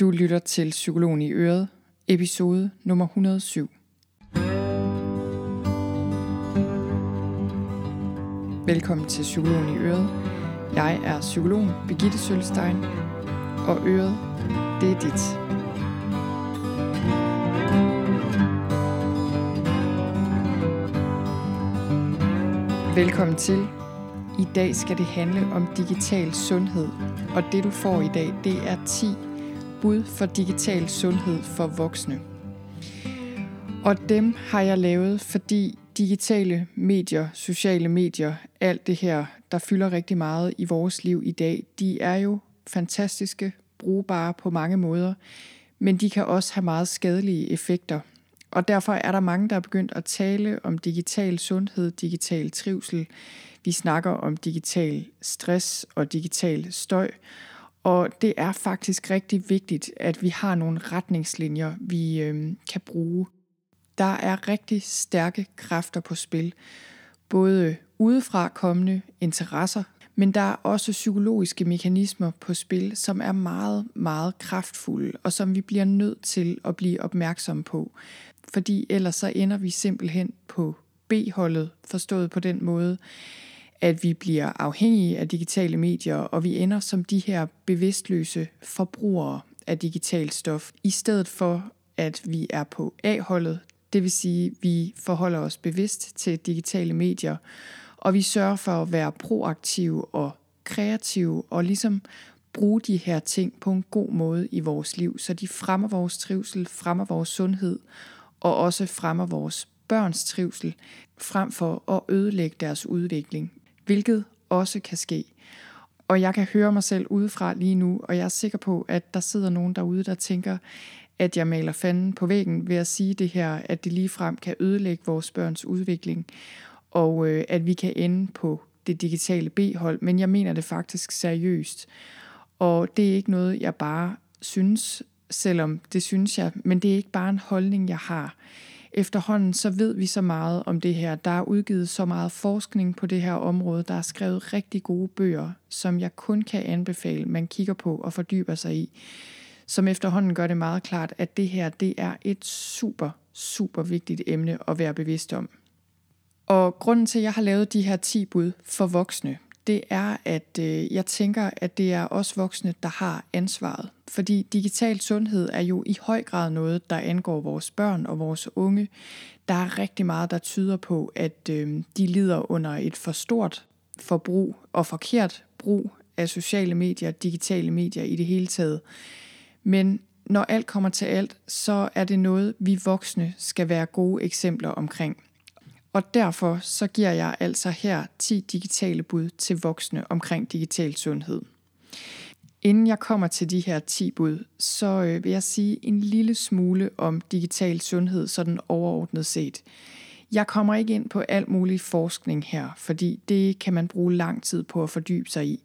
Du lytter til Psykologen i Øret, episode nummer 107. Velkommen til Psykologen i Øret. Jeg er psykologen Birgitte Sølstein, og Øret, det er dit. Velkommen til. I dag skal det handle om digital sundhed, og det du får i dag, det er 10 bud for digital sundhed for voksne. Og dem har jeg lavet, fordi digitale medier, sociale medier, alt det her, der fylder rigtig meget i vores liv i dag, de er jo fantastiske, brugbare på mange måder, men de kan også have meget skadelige effekter. Og derfor er der mange, der er begyndt at tale om digital sundhed, digital trivsel. Vi snakker om digital stress og digital støj. Og det er faktisk rigtig vigtigt, at vi har nogle retningslinjer, vi øh, kan bruge. Der er rigtig stærke kræfter på spil. Både udefra kommende interesser, men der er også psykologiske mekanismer på spil, som er meget, meget kraftfulde, og som vi bliver nødt til at blive opmærksomme på. Fordi ellers så ender vi simpelthen på B-holdet, forstået på den måde, at vi bliver afhængige af digitale medier, og vi ender som de her bevidstløse forbrugere af digitalt stof, i stedet for at vi er på A-holdet, det vil sige, at vi forholder os bevidst til digitale medier, og vi sørger for at være proaktive og kreative, og ligesom bruge de her ting på en god måde i vores liv, så de fremmer vores trivsel, fremmer vores sundhed, og også fremmer vores børns trivsel, frem for at ødelægge deres udvikling hvilket også kan ske. Og jeg kan høre mig selv udefra lige nu, og jeg er sikker på, at der sidder nogen derude, der tænker, at jeg maler fanden på væggen ved at sige det her, at det lige frem kan ødelægge vores børns udvikling, og øh, at vi kan ende på det digitale B-hold, men jeg mener det faktisk seriøst. Og det er ikke noget, jeg bare synes, selvom det synes jeg, men det er ikke bare en holdning, jeg har efterhånden så ved vi så meget om det her. Der er udgivet så meget forskning på det her område. Der er skrevet rigtig gode bøger, som jeg kun kan anbefale, man kigger på og fordyber sig i. Som efterhånden gør det meget klart, at det her det er et super, super vigtigt emne at være bevidst om. Og grunden til, at jeg har lavet de her 10 bud for voksne, det er, at øh, jeg tænker, at det er os voksne, der har ansvaret. Fordi digital sundhed er jo i høj grad noget, der angår vores børn og vores unge. Der er rigtig meget, der tyder på, at øh, de lider under et for stort forbrug og forkert brug af sociale medier, digitale medier i det hele taget. Men når alt kommer til alt, så er det noget, vi voksne skal være gode eksempler omkring. Og derfor så giver jeg altså her 10 digitale bud til voksne omkring digital sundhed. Inden jeg kommer til de her 10 bud, så øh, vil jeg sige en lille smule om digital sundhed, sådan overordnet set. Jeg kommer ikke ind på al mulig forskning her, fordi det kan man bruge lang tid på at fordybe sig i.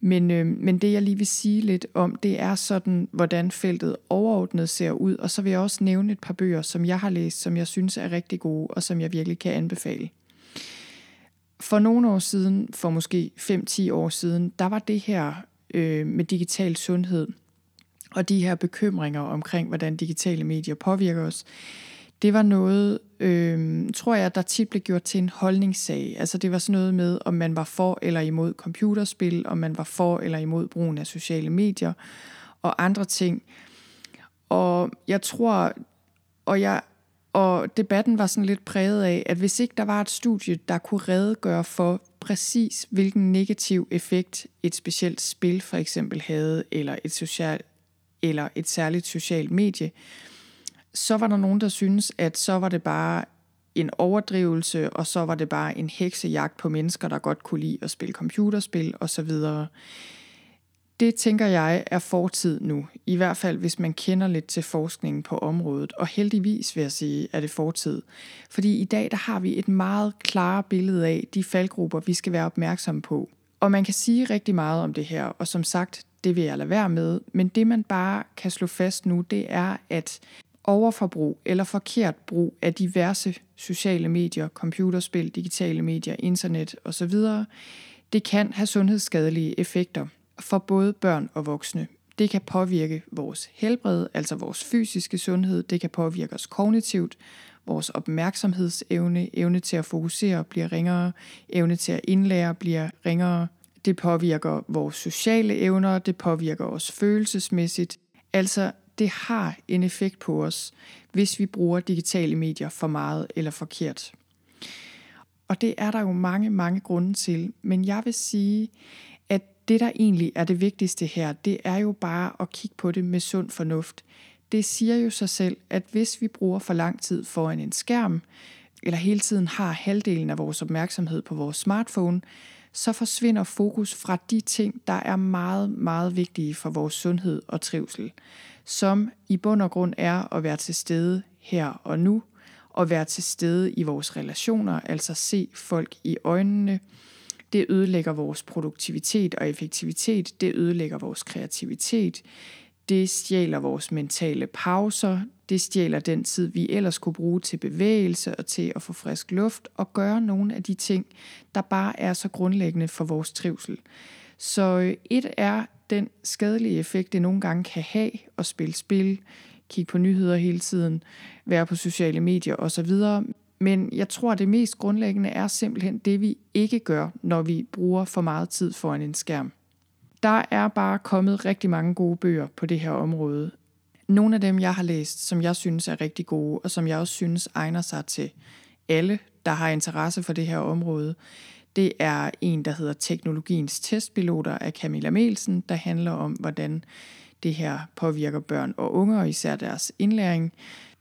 Men, øh, men det jeg lige vil sige lidt om, det er sådan, hvordan feltet overordnet ser ud. Og så vil jeg også nævne et par bøger, som jeg har læst, som jeg synes er rigtig gode, og som jeg virkelig kan anbefale. For nogle år siden, for måske 5-10 år siden, der var det her øh, med digital sundhed og de her bekymringer omkring, hvordan digitale medier påvirker os, det var noget, øh, tror jeg, der tit blev gjort til en holdningssag. Altså det var sådan noget med, om man var for eller imod computerspil, om man var for eller imod brugen af sociale medier og andre ting. Og jeg tror, og jeg og debatten var sådan lidt præget af, at hvis ikke der var et studie, der kunne redegøre for præcis, hvilken negativ effekt et specielt spil for eksempel havde, eller et, social, eller et særligt socialt medie, øh, så var der nogen, der synes, at så var det bare en overdrivelse, og så var det bare en heksejagt på mennesker, der godt kunne lide at spille computerspil osv. Det tænker jeg er fortid nu, i hvert fald hvis man kender lidt til forskningen på området, og heldigvis vil jeg sige, er det fortid. Fordi i dag der har vi et meget klare billede af de faldgrupper, vi skal være opmærksomme på. Og man kan sige rigtig meget om det her, og som sagt, det vil jeg lade være med, men det man bare kan slå fast nu, det er, at overforbrug eller forkert brug af diverse sociale medier, computerspil, digitale medier, internet osv., det kan have sundhedsskadelige effekter for både børn og voksne. Det kan påvirke vores helbred, altså vores fysiske sundhed. Det kan påvirke os kognitivt. Vores opmærksomhedsevne, evne til at fokusere bliver ringere. Evne til at indlære bliver ringere. Det påvirker vores sociale evner. Det påvirker os følelsesmæssigt. Altså, det har en effekt på os, hvis vi bruger digitale medier for meget eller forkert. Og det er der jo mange, mange grunde til. Men jeg vil sige, at det, der egentlig er det vigtigste her, det er jo bare at kigge på det med sund fornuft. Det siger jo sig selv, at hvis vi bruger for lang tid foran en skærm, eller hele tiden har halvdelen af vores opmærksomhed på vores smartphone, så forsvinder fokus fra de ting, der er meget, meget vigtige for vores sundhed og trivsel, som i bund og grund er at være til stede her og nu, og være til stede i vores relationer, altså se folk i øjnene. Det ødelægger vores produktivitet og effektivitet, det ødelægger vores kreativitet, det stjæler vores mentale pauser, det stjæler den tid, vi ellers kunne bruge til bevægelse og til at få frisk luft og gøre nogle af de ting, der bare er så grundlæggende for vores trivsel. Så øh, et er den skadelige effekt, det nogle gange kan have at spille spil, kigge på nyheder hele tiden, være på sociale medier osv. Men jeg tror, det mest grundlæggende er simpelthen det, vi ikke gør, når vi bruger for meget tid foran en skærm. Der er bare kommet rigtig mange gode bøger på det her område. Nogle af dem, jeg har læst, som jeg synes er rigtig gode, og som jeg også synes egner sig til alle, der har interesse for det her område, det er en, der hedder Teknologiens testpiloter af Camilla Melsen, der handler om, hvordan det her påvirker børn og unge, og især deres indlæring.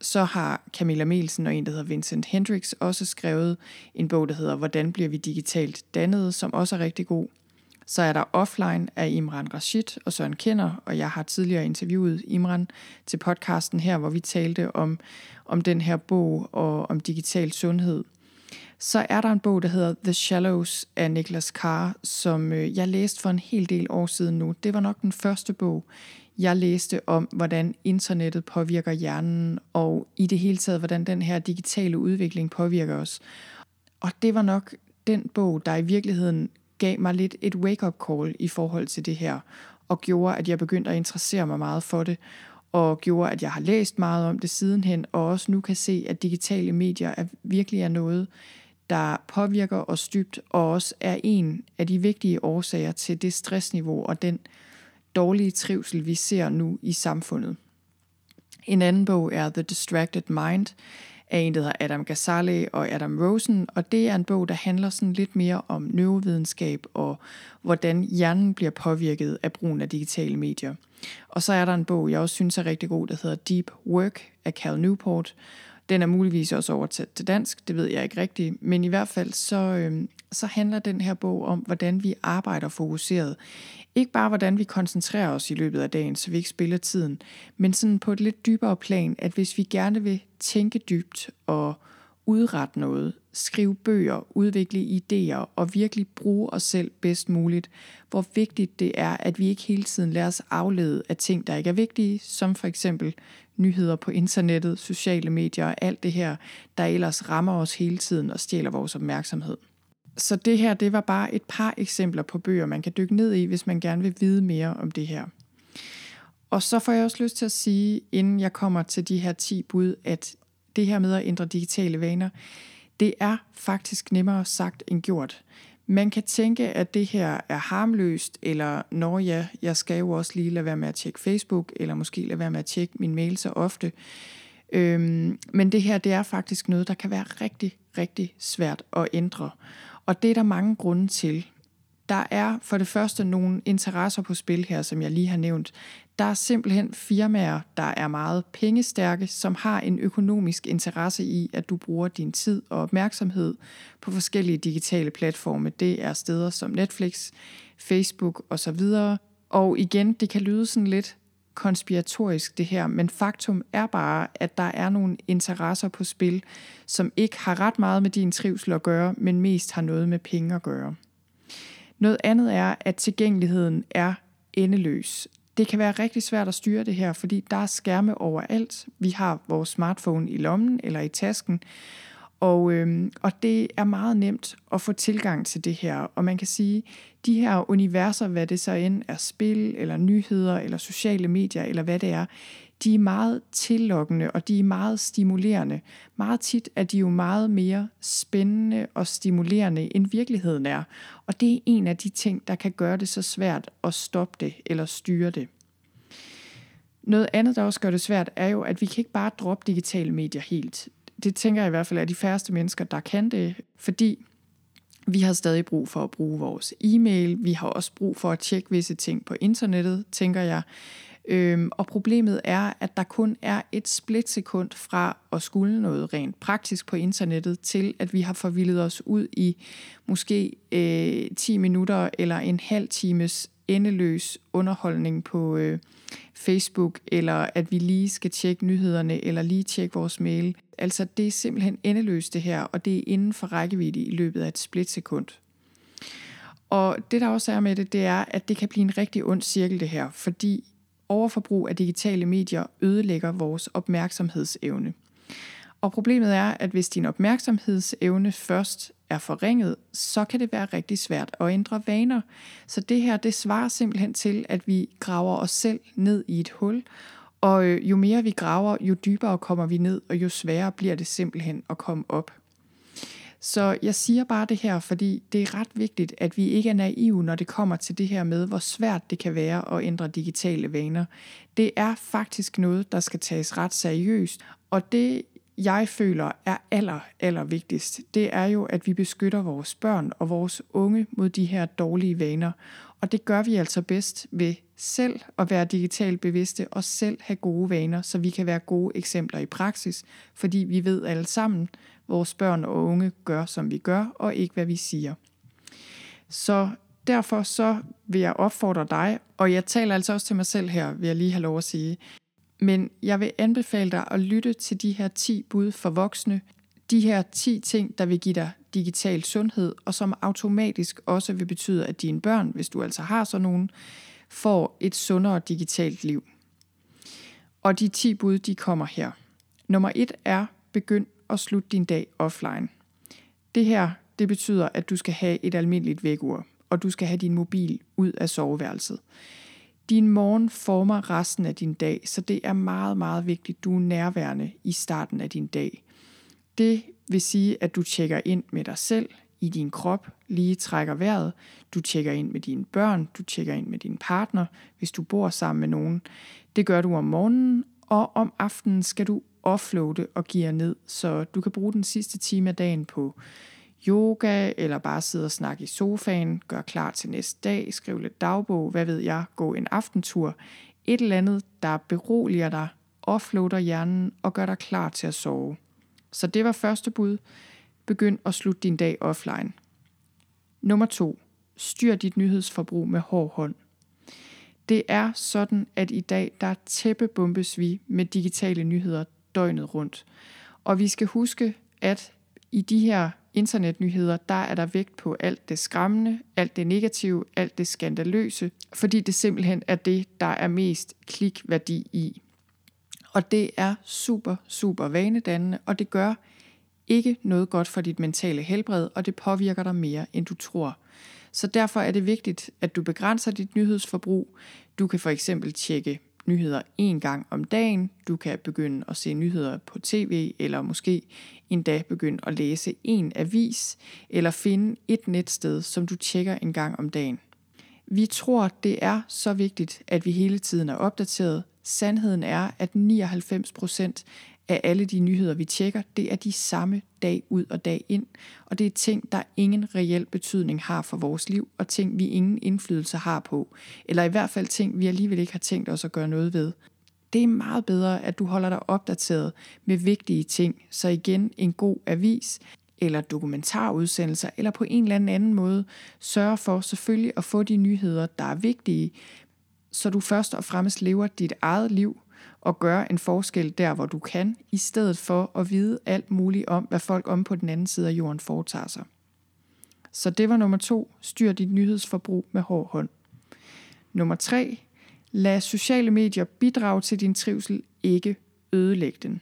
Så har Camilla Melsen og en, der hedder Vincent Hendricks, også skrevet en bog, der hedder Hvordan bliver vi digitalt dannet, som også er rigtig god. Så er der Offline af Imran Rashid og Søren Kender, og jeg har tidligere interviewet Imran til podcasten her, hvor vi talte om, om den her bog og om digital sundhed. Så er der en bog, der hedder The Shallows af Niklas Carr, som øh, jeg læste for en hel del år siden nu. Det var nok den første bog, jeg læste om, hvordan internettet påvirker hjernen, og i det hele taget, hvordan den her digitale udvikling påvirker os. Og det var nok den bog, der i virkeligheden gav mig lidt et wake-up call i forhold til det her, og gjorde, at jeg begyndte at interessere mig meget for det, og gjorde, at jeg har læst meget om det sidenhen, og også nu kan se, at digitale medier er, virkelig er noget, der påvirker os dybt, og også er en af de vigtige årsager til det stressniveau og den dårlige trivsel, vi ser nu i samfundet. En anden bog er The Distracted Mind af en, der hedder Adam Gazzale og Adam Rosen, og det er en bog, der handler sådan lidt mere om neurovidenskab og hvordan hjernen bliver påvirket af brugen af digitale medier. Og så er der en bog, jeg også synes er rigtig god, der hedder Deep Work af Cal Newport. Den er muligvis også oversat til dansk, det ved jeg ikke rigtigt, men i hvert fald så, øh, så handler den her bog om, hvordan vi arbejder fokuseret. Ikke bare hvordan vi koncentrerer os i løbet af dagen, så vi ikke spiller tiden, men sådan på et lidt dybere plan, at hvis vi gerne vil tænke dybt og udrette noget, skrive bøger, udvikle idéer og virkelig bruge os selv bedst muligt, hvor vigtigt det er, at vi ikke hele tiden lader os aflede af ting, der ikke er vigtige, som for eksempel nyheder på internettet, sociale medier og alt det her, der ellers rammer os hele tiden og stjæler vores opmærksomhed. Så det her, det var bare et par eksempler på bøger, man kan dykke ned i, hvis man gerne vil vide mere om det her. Og så får jeg også lyst til at sige, inden jeg kommer til de her 10 bud, at det her med at ændre digitale vaner, det er faktisk nemmere sagt end gjort. Man kan tænke, at det her er harmløst, eller når ja, jeg skal jo også lige lade være med at tjekke Facebook, eller måske lade være med at tjekke min mail så ofte. Øhm, men det her, det er faktisk noget, der kan være rigtig, rigtig svært at ændre. Og det er der mange grunde til. Der er for det første nogle interesser på spil her, som jeg lige har nævnt. Der er simpelthen firmaer, der er meget pengestærke, som har en økonomisk interesse i, at du bruger din tid og opmærksomhed på forskellige digitale platforme. Det er steder som Netflix, Facebook osv. Og igen, det kan lyde sådan lidt konspiratorisk det her, men faktum er bare, at der er nogle interesser på spil, som ikke har ret meget med din trivsel at gøre, men mest har noget med penge at gøre. Noget andet er, at tilgængeligheden er endeløs. Det kan være rigtig svært at styre det her, fordi der er skærme overalt. Vi har vores smartphone i lommen eller i tasken, og, øhm, og det er meget nemt at få tilgang til det her. Og man kan sige, de her universer, hvad det så end er spil, eller nyheder, eller sociale medier, eller hvad det er, de er meget tillokkende, og de er meget stimulerende. Meget tit er de jo meget mere spændende og stimulerende, end virkeligheden er. Og det er en af de ting, der kan gøre det så svært at stoppe det eller styre det. Noget andet, der også gør det svært, er jo, at vi kan ikke bare droppe digitale medier helt. Det tænker jeg i hvert fald er de færreste mennesker, der kan det, fordi vi har stadig brug for at bruge vores e-mail. Vi har også brug for at tjekke visse ting på internettet, tænker jeg. Øhm, og problemet er, at der kun er et splitsekund fra at skulle noget rent praktisk på internettet, til at vi har forvildet os ud i måske øh, 10 minutter eller en halv times endeløs underholdning på øh, Facebook, eller at vi lige skal tjekke nyhederne, eller lige tjekke vores mail. Altså det er simpelthen endeløst det her, og det er inden for rækkevidde i løbet af et splitsekund. Og det der også er med det, det er, at det kan blive en rigtig ond cirkel det her, fordi overforbrug af digitale medier ødelægger vores opmærksomhedsevne. Og problemet er, at hvis din opmærksomhedsevne først er forringet, så kan det være rigtig svært at ændre vaner. Så det her, det svarer simpelthen til, at vi graver os selv ned i et hul, og øh, jo mere vi graver, jo dybere kommer vi ned, og jo sværere bliver det simpelthen at komme op. Så jeg siger bare det her, fordi det er ret vigtigt, at vi ikke er naive, når det kommer til det her med, hvor svært det kan være at ændre digitale vaner. Det er faktisk noget, der skal tages ret seriøst, og det jeg føler er aller, aller vigtigst, det er jo, at vi beskytter vores børn og vores unge mod de her dårlige vaner. Og det gør vi altså bedst ved selv at være digitalt bevidste og selv have gode vaner, så vi kan være gode eksempler i praksis, fordi vi ved alle sammen, vores børn og unge gør, som vi gør, og ikke hvad vi siger. Så derfor så vil jeg opfordre dig, og jeg taler altså også til mig selv her, vil jeg lige have lov at sige, men jeg vil anbefale dig at lytte til de her 10 bud for voksne, de her 10 ting, der vil give dig digital sundhed, og som automatisk også vil betyde, at dine børn, hvis du altså har sådan nogen, får et sundere digitalt liv. Og de 10 bud, de kommer her. Nummer 1 er, begynd at slutte din dag offline. Det her, det betyder, at du skal have et almindeligt vækkeur, og du skal have din mobil ud af soveværelset. Din morgen former resten af din dag, så det er meget, meget vigtigt, du er nærværende i starten af din dag. Det vil sige, at du tjekker ind med dig selv, i din krop, lige trækker vejret. Du tjekker ind med dine børn, du tjekker ind med din partner, hvis du bor sammen med nogen. Det gør du om morgenen, og om aftenen skal du offloade og give ned, så du kan bruge den sidste time af dagen på yoga, eller bare sidde og snakke i sofaen, gøre klar til næste dag, skrive lidt dagbog, hvad ved jeg, gå en aftentur. Et eller andet, der beroliger dig, offloader hjernen og gør dig klar til at sove. Så det var første bud. Begynd at slutte din dag offline. Nummer to. Styr dit nyhedsforbrug med hård hånd. Det er sådan, at i dag der tæppebombes vi med digitale nyheder døgnet rundt. Og vi skal huske, at i de her internetnyheder, der er der vægt på alt det skræmmende, alt det negative, alt det skandaløse, fordi det simpelthen er det, der er mest klikværdi i. Og det er super, super vanedannende, og det gør ikke noget godt for dit mentale helbred, og det påvirker dig mere, end du tror. Så derfor er det vigtigt, at du begrænser dit nyhedsforbrug. Du kan for eksempel tjekke nyheder en gang om dagen. Du kan begynde at se nyheder på tv, eller måske endda begynde at læse en avis, eller finde et netsted, som du tjekker en gang om dagen. Vi tror, det er så vigtigt, at vi hele tiden er opdateret. Sandheden er, at 99% af alle de nyheder, vi tjekker, det er de samme dag ud og dag ind. Og det er ting, der ingen reel betydning har for vores liv, og ting, vi ingen indflydelse har på. Eller i hvert fald ting, vi alligevel ikke har tænkt os at gøre noget ved. Det er meget bedre, at du holder dig opdateret med vigtige ting, så igen en god avis, eller dokumentarudsendelser, eller på en eller anden måde sørger for selvfølgelig at få de nyheder, der er vigtige, så du først og fremmest lever dit eget liv, og gøre en forskel der, hvor du kan, i stedet for at vide alt muligt om, hvad folk om på den anden side af jorden foretager sig. Så det var nummer to. Styr dit nyhedsforbrug med hård hånd. Nummer tre. Lad sociale medier bidrage til din trivsel, ikke ødelægge den.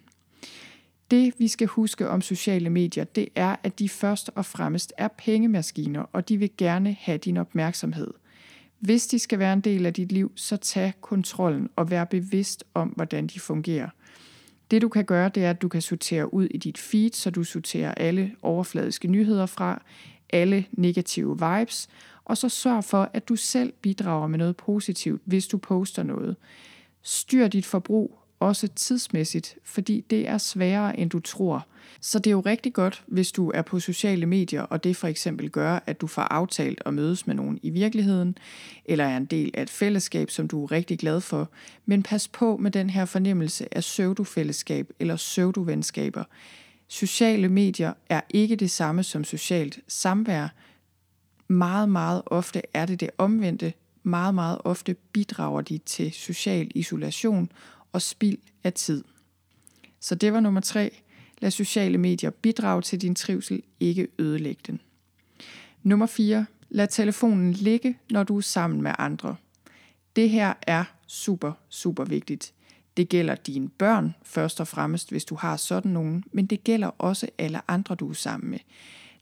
Det vi skal huske om sociale medier, det er, at de først og fremmest er pengemaskiner, og de vil gerne have din opmærksomhed. Hvis de skal være en del af dit liv, så tag kontrollen og vær bevidst om, hvordan de fungerer. Det du kan gøre, det er, at du kan sortere ud i dit feed, så du sorterer alle overfladiske nyheder fra, alle negative vibes, og så sørg for, at du selv bidrager med noget positivt, hvis du poster noget. Styr dit forbrug, også tidsmæssigt, fordi det er sværere, end du tror. Så det er jo rigtig godt, hvis du er på sociale medier, og det for eksempel gør, at du får aftalt at mødes med nogen i virkeligheden, eller er en del af et fællesskab, som du er rigtig glad for. Men pas på med den her fornemmelse af pseudofællesskab eller pseudovenskaber. Sociale medier er ikke det samme som socialt samvær. Meget, meget ofte er det det omvendte. Meget, meget ofte bidrager de til social isolation og spild af tid. Så det var nummer tre. Lad sociale medier bidrage til din trivsel, ikke ødelægge den. Nummer 4. Lad telefonen ligge, når du er sammen med andre. Det her er super, super vigtigt. Det gælder dine børn først og fremmest, hvis du har sådan nogen, men det gælder også alle andre, du er sammen med.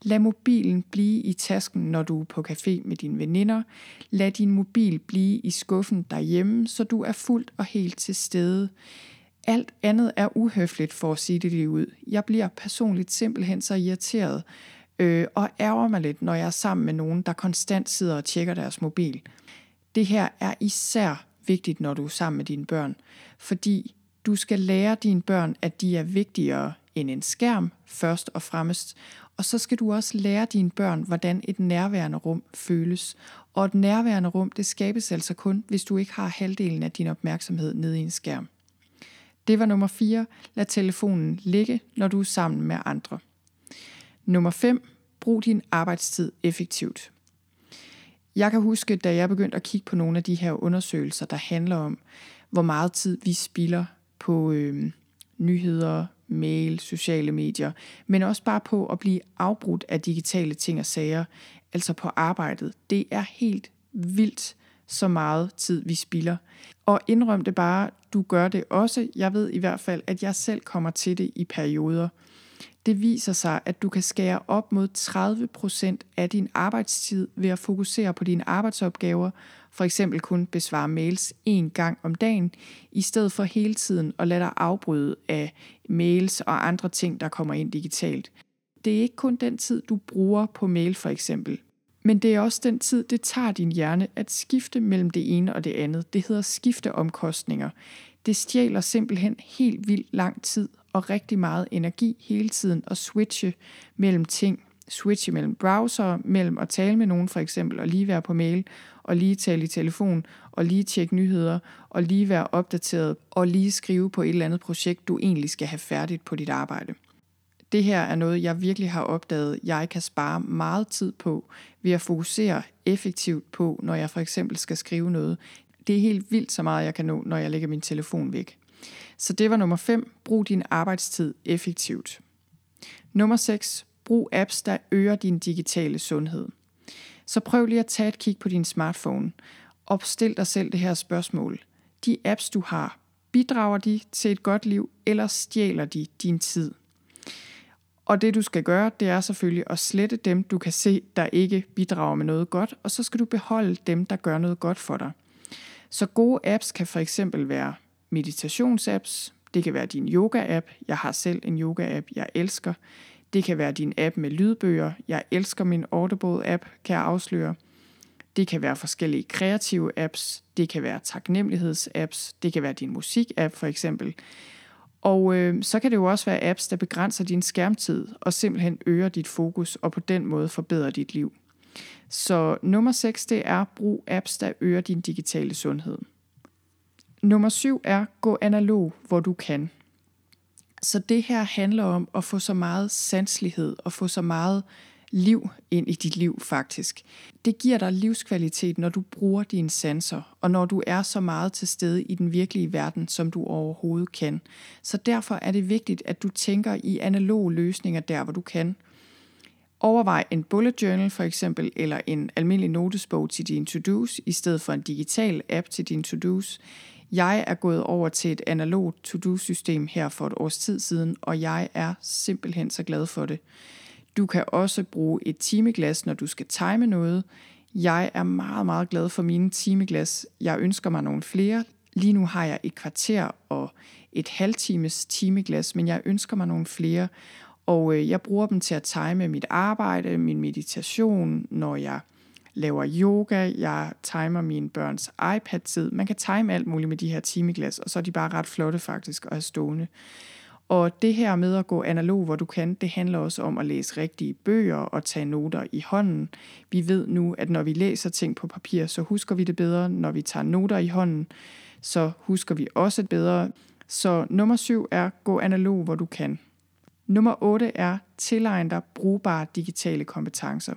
Lad mobilen blive i tasken, når du er på café med dine veninder. Lad din mobil blive i skuffen derhjemme, så du er fuldt og helt til stede. Alt andet er uhøfligt for at sige det lige ud. Jeg bliver personligt simpelthen så irriteret øh, og ærger mig lidt, når jeg er sammen med nogen, der konstant sidder og tjekker deres mobil. Det her er især vigtigt, når du er sammen med dine børn, fordi du skal lære dine børn, at de er vigtigere end en skærm først og fremmest, og så skal du også lære dine børn, hvordan et nærværende rum føles. Og et nærværende rum, det skabes altså kun, hvis du ikke har halvdelen af din opmærksomhed nede i en skærm. Det var nummer 4. Lad telefonen ligge, når du er sammen med andre. Nummer 5. Brug din arbejdstid effektivt. Jeg kan huske, da jeg begyndte at kigge på nogle af de her undersøgelser, der handler om, hvor meget tid vi spilder på øh, nyheder, mail, sociale medier, men også bare på at blive afbrudt af digitale ting og sager, altså på arbejdet. Det er helt vildt så meget tid, vi spilder. Og indrøm det bare, du gør det også. Jeg ved i hvert fald, at jeg selv kommer til det i perioder. Det viser sig, at du kan skære op mod 30% af din arbejdstid ved at fokusere på dine arbejdsopgaver, for eksempel kun besvare mails en gang om dagen, i stedet for hele tiden at lade dig afbryde af mails og andre ting, der kommer ind digitalt. Det er ikke kun den tid, du bruger på mail for eksempel, men det er også den tid, det tager din hjerne at skifte mellem det ene og det andet. Det hedder skifteomkostninger. Det stjæler simpelthen helt vildt lang tid og rigtig meget energi hele tiden at switche mellem ting. Switche mellem browser, mellem at tale med nogen for eksempel, og lige være på mail, og lige tale i telefon, og lige tjekke nyheder, og lige være opdateret, og lige skrive på et eller andet projekt, du egentlig skal have færdigt på dit arbejde. Det her er noget, jeg virkelig har opdaget, jeg kan spare meget tid på ved at fokusere effektivt på, når jeg for eksempel skal skrive noget. Det er helt vildt så meget, jeg kan nå, når jeg lægger min telefon væk. Så det var nummer 5. Brug din arbejdstid effektivt. Nummer 6. Brug apps, der øger din digitale sundhed. Så prøv lige at tage et kig på din smartphone Opstil dig selv det her spørgsmål. De apps, du har, bidrager de til et godt liv, eller stjæler de din tid? Og det du skal gøre, det er selvfølgelig at slette dem, du kan se, der ikke bidrager med noget godt, og så skal du beholde dem, der gør noget godt for dig. Så gode apps kan for eksempel være meditationsapps, det kan være din yoga-app, jeg har selv en yoga-app, jeg elsker. Det kan være din app med lydbøger, jeg elsker min Audible-app, kan jeg afsløre. Det kan være forskellige kreative apps, det kan være taknemmelighedsapps, det kan være din musik-app for eksempel. Og øh, så kan det jo også være apps, der begrænser din skærmtid og simpelthen øger dit fokus og på den måde forbedrer dit liv. Så nummer 6 det er brug apps, der øger din digitale sundhed. Nummer 7 er gå analog, hvor du kan. Så det her handler om at få så meget sanslighed og få så meget liv ind i dit liv faktisk. Det giver dig livskvalitet, når du bruger dine sanser, og når du er så meget til stede i den virkelige verden, som du overhovedet kan. Så derfor er det vigtigt, at du tænker i analoge løsninger der, hvor du kan. Overvej en bullet journal for eksempel, eller en almindelig notesbog til dine to-dos, i stedet for en digital app til dine to-dos. Jeg er gået over til et analogt to-do-system her for et års tid siden, og jeg er simpelthen så glad for det. Du kan også bruge et timeglas, når du skal time noget. Jeg er meget, meget glad for mine timeglas. Jeg ønsker mig nogle flere. Lige nu har jeg et kvarter og et halvtimes timeglas, men jeg ønsker mig nogle flere. Og øh, jeg bruger dem til at time mit arbejde, min meditation, når jeg laver yoga, jeg timer mine børns iPad-tid. Man kan time alt muligt med de her timeglas, og så er de bare ret flotte faktisk og er stående. Og det her med at gå analog, hvor du kan, det handler også om at læse rigtige bøger og tage noter i hånden. Vi ved nu, at når vi læser ting på papir, så husker vi det bedre. Når vi tager noter i hånden, så husker vi også det bedre. Så nummer syv er gå analog, hvor du kan. Nummer 8 er tilegn dig brugbare digitale kompetencer.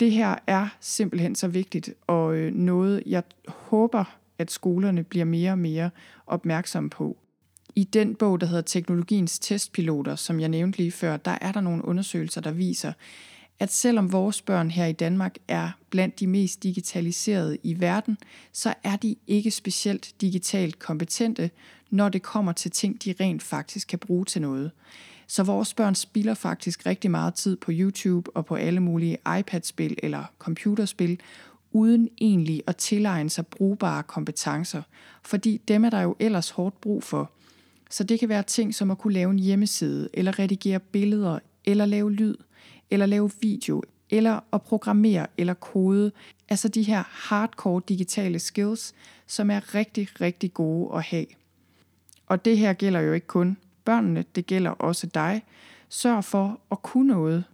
Det her er simpelthen så vigtigt, og øh, noget, jeg håber, at skolerne bliver mere og mere opmærksomme på. I den bog, der hedder Teknologiens testpiloter, som jeg nævnte lige før, der er der nogle undersøgelser, der viser, at selvom vores børn her i Danmark er blandt de mest digitaliserede i verden, så er de ikke specielt digitalt kompetente, når det kommer til ting, de rent faktisk kan bruge til noget. Så vores børn spilder faktisk rigtig meget tid på YouTube og på alle mulige iPad-spil eller computerspil, uden egentlig at tilegne sig brugbare kompetencer, fordi dem er der jo ellers hårdt brug for. Så det kan være ting som at kunne lave en hjemmeside, eller redigere billeder, eller lave lyd, eller lave video, eller at programmere eller kode. Altså de her hardcore digitale skills, som er rigtig, rigtig gode at have. Og det her gælder jo ikke kun børnene, det gælder også dig. Sørg for at kunne noget.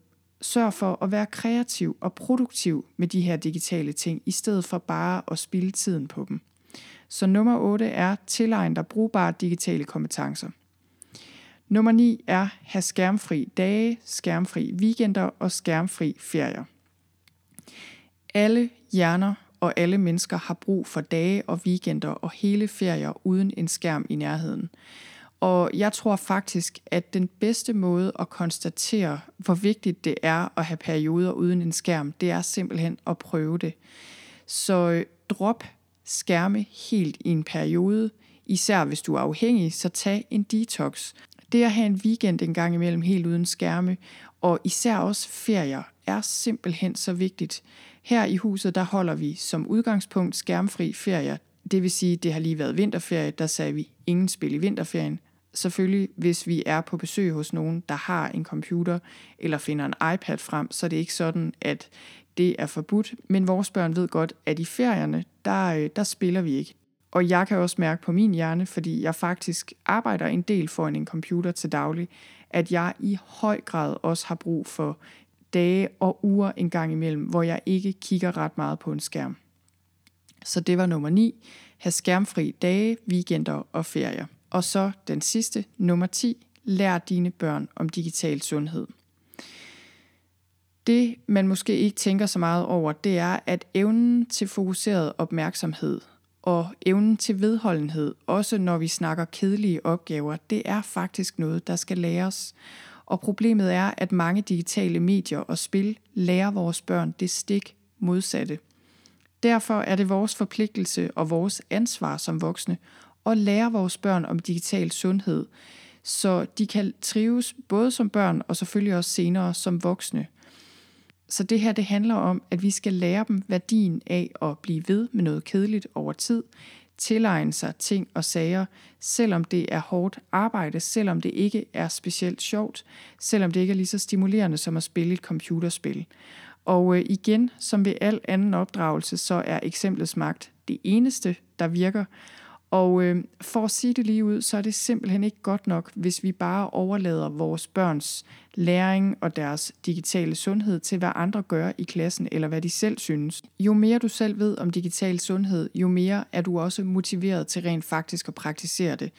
Sørg for at være kreativ og produktiv med de her digitale ting, i stedet for bare at spilde tiden på dem. Så nummer 8 er tilegn dig brugbare digitale kompetencer. Nummer 9 er have skærmfri dage, skærmfri weekender og skærmfri ferier. Alle hjerner og alle mennesker har brug for dage og weekender og hele ferier uden en skærm i nærheden. Og jeg tror faktisk, at den bedste måde at konstatere, hvor vigtigt det er at have perioder uden en skærm, det er simpelthen at prøve det. Så øh, drop skærme helt i en periode. Især hvis du er afhængig, så tag en detox. Det at have en weekend en gang imellem helt uden skærme, og især også ferier, er simpelthen så vigtigt. Her i huset, der holder vi som udgangspunkt skærmfri ferier. Det vil sige, det har lige været vinterferie, der sagde vi ingen spil i vinterferien. Selvfølgelig, hvis vi er på besøg hos nogen, der har en computer eller finder en iPad frem, så er det ikke sådan, at det er forbudt. Men vores børn ved godt, at i ferierne, der, øh, der spiller vi ikke. Og jeg kan også mærke på min hjerne, fordi jeg faktisk arbejder en del foran en computer til daglig, at jeg i høj grad også har brug for dage og uger en gang imellem, hvor jeg ikke kigger ret meget på en skærm. Så det var nummer 9. Ha' skærmfri dage, weekender og ferier. Og så den sidste, nummer 10. Lær dine børn om digital sundhed. Det, man måske ikke tænker så meget over, det er, at evnen til fokuseret opmærksomhed og evnen til vedholdenhed, også når vi snakker kedelige opgaver, det er faktisk noget, der skal læres. Og problemet er, at mange digitale medier og spil lærer vores børn det stik modsatte. Derfor er det vores forpligtelse og vores ansvar som voksne at lære vores børn om digital sundhed, så de kan trives både som børn og selvfølgelig også senere som voksne. Så det her det handler om, at vi skal lære dem værdien af at blive ved med noget kedeligt over tid, tilegne sig ting og sager, selvom det er hårdt arbejde, selvom det ikke er specielt sjovt, selvom det ikke er lige så stimulerende som at spille et computerspil. Og øh, igen, som ved al anden opdragelse, så er eksemplets magt det eneste, der virker, og øh, for at sige det lige ud, så er det simpelthen ikke godt nok, hvis vi bare overlader vores børns læring og deres digitale sundhed til, hvad andre gør i klassen, eller hvad de selv synes. Jo mere du selv ved om digital sundhed, jo mere er du også motiveret til rent faktisk at praktisere det.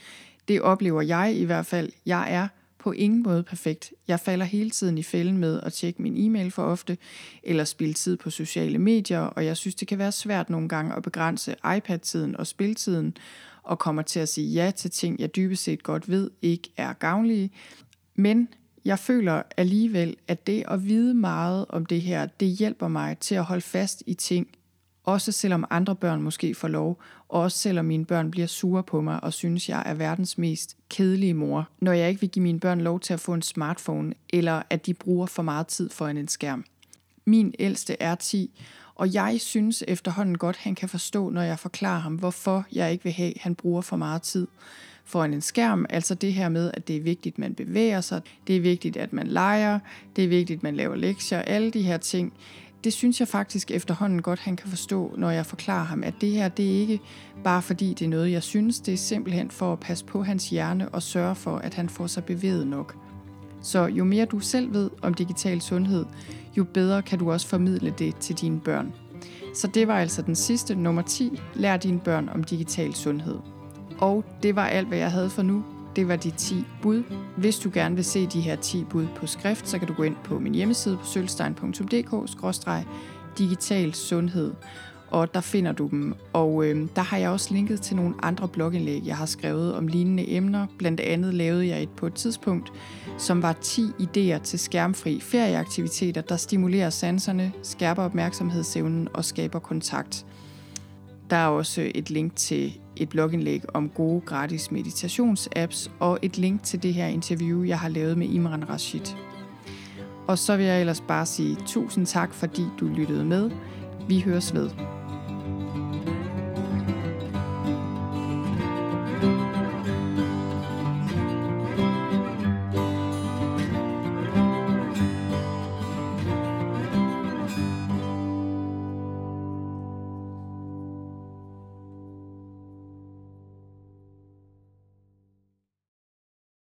Det oplever jeg i hvert fald. Jeg er på ingen måde perfekt. Jeg falder hele tiden i fælden med at tjekke min e-mail for ofte, eller spille tid på sociale medier, og jeg synes, det kan være svært nogle gange at begrænse iPad-tiden og spiltiden, og kommer til at sige ja til ting, jeg dybest set godt ved ikke er gavnlige. Men jeg føler alligevel, at det at vide meget om det her, det hjælper mig til at holde fast i ting Også selvom andre børn måske får lov, også selvom mine børn bliver sure på mig og synes, jeg er verdens mest kedelige mor, når jeg ikke vil give mine børn lov til at få en smartphone, eller at de bruger for meget tid foran en skærm. Min ældste er 10, og jeg synes efterhånden godt, han kan forstå, når jeg forklarer ham, hvorfor jeg ikke vil have, at han bruger for meget tid foran en skærm. Altså det her med, at det er vigtigt, at man bevæger sig, det er vigtigt, at man leger, det er vigtigt, at man laver lektier, alle de her ting. Det synes jeg faktisk efterhånden godt, han kan forstå, når jeg forklarer ham, at det her, det er ikke bare fordi det er noget, jeg synes, det er simpelthen for at passe på hans hjerne og sørge for, at han får sig bevæget nok. Så jo mere du selv ved om digital sundhed, jo bedre kan du også formidle det til dine børn. Så det var altså den sidste, nummer 10. Lær dine børn om digital sundhed. Og det var alt, hvad jeg havde for nu. Det var de 10 bud. Hvis du gerne vil se de her 10 bud på skrift, så kan du gå ind på min hjemmeside på sølvstein.dk-digital sundhed og der finder du dem. Og øh, der har jeg også linket til nogle andre blogindlæg, jeg har skrevet om lignende emner. Blandt andet lavede jeg et på et tidspunkt, som var 10 idéer til skærmfri ferieaktiviteter, der stimulerer sanserne, skærper opmærksomhedsevnen og skaber kontakt. Der er også et link til et blogindlæg om gode gratis meditationsapps og et link til det her interview, jeg har lavet med Imran Rashid. Og så vil jeg ellers bare sige tusind tak, fordi du lyttede med. Vi høres ved.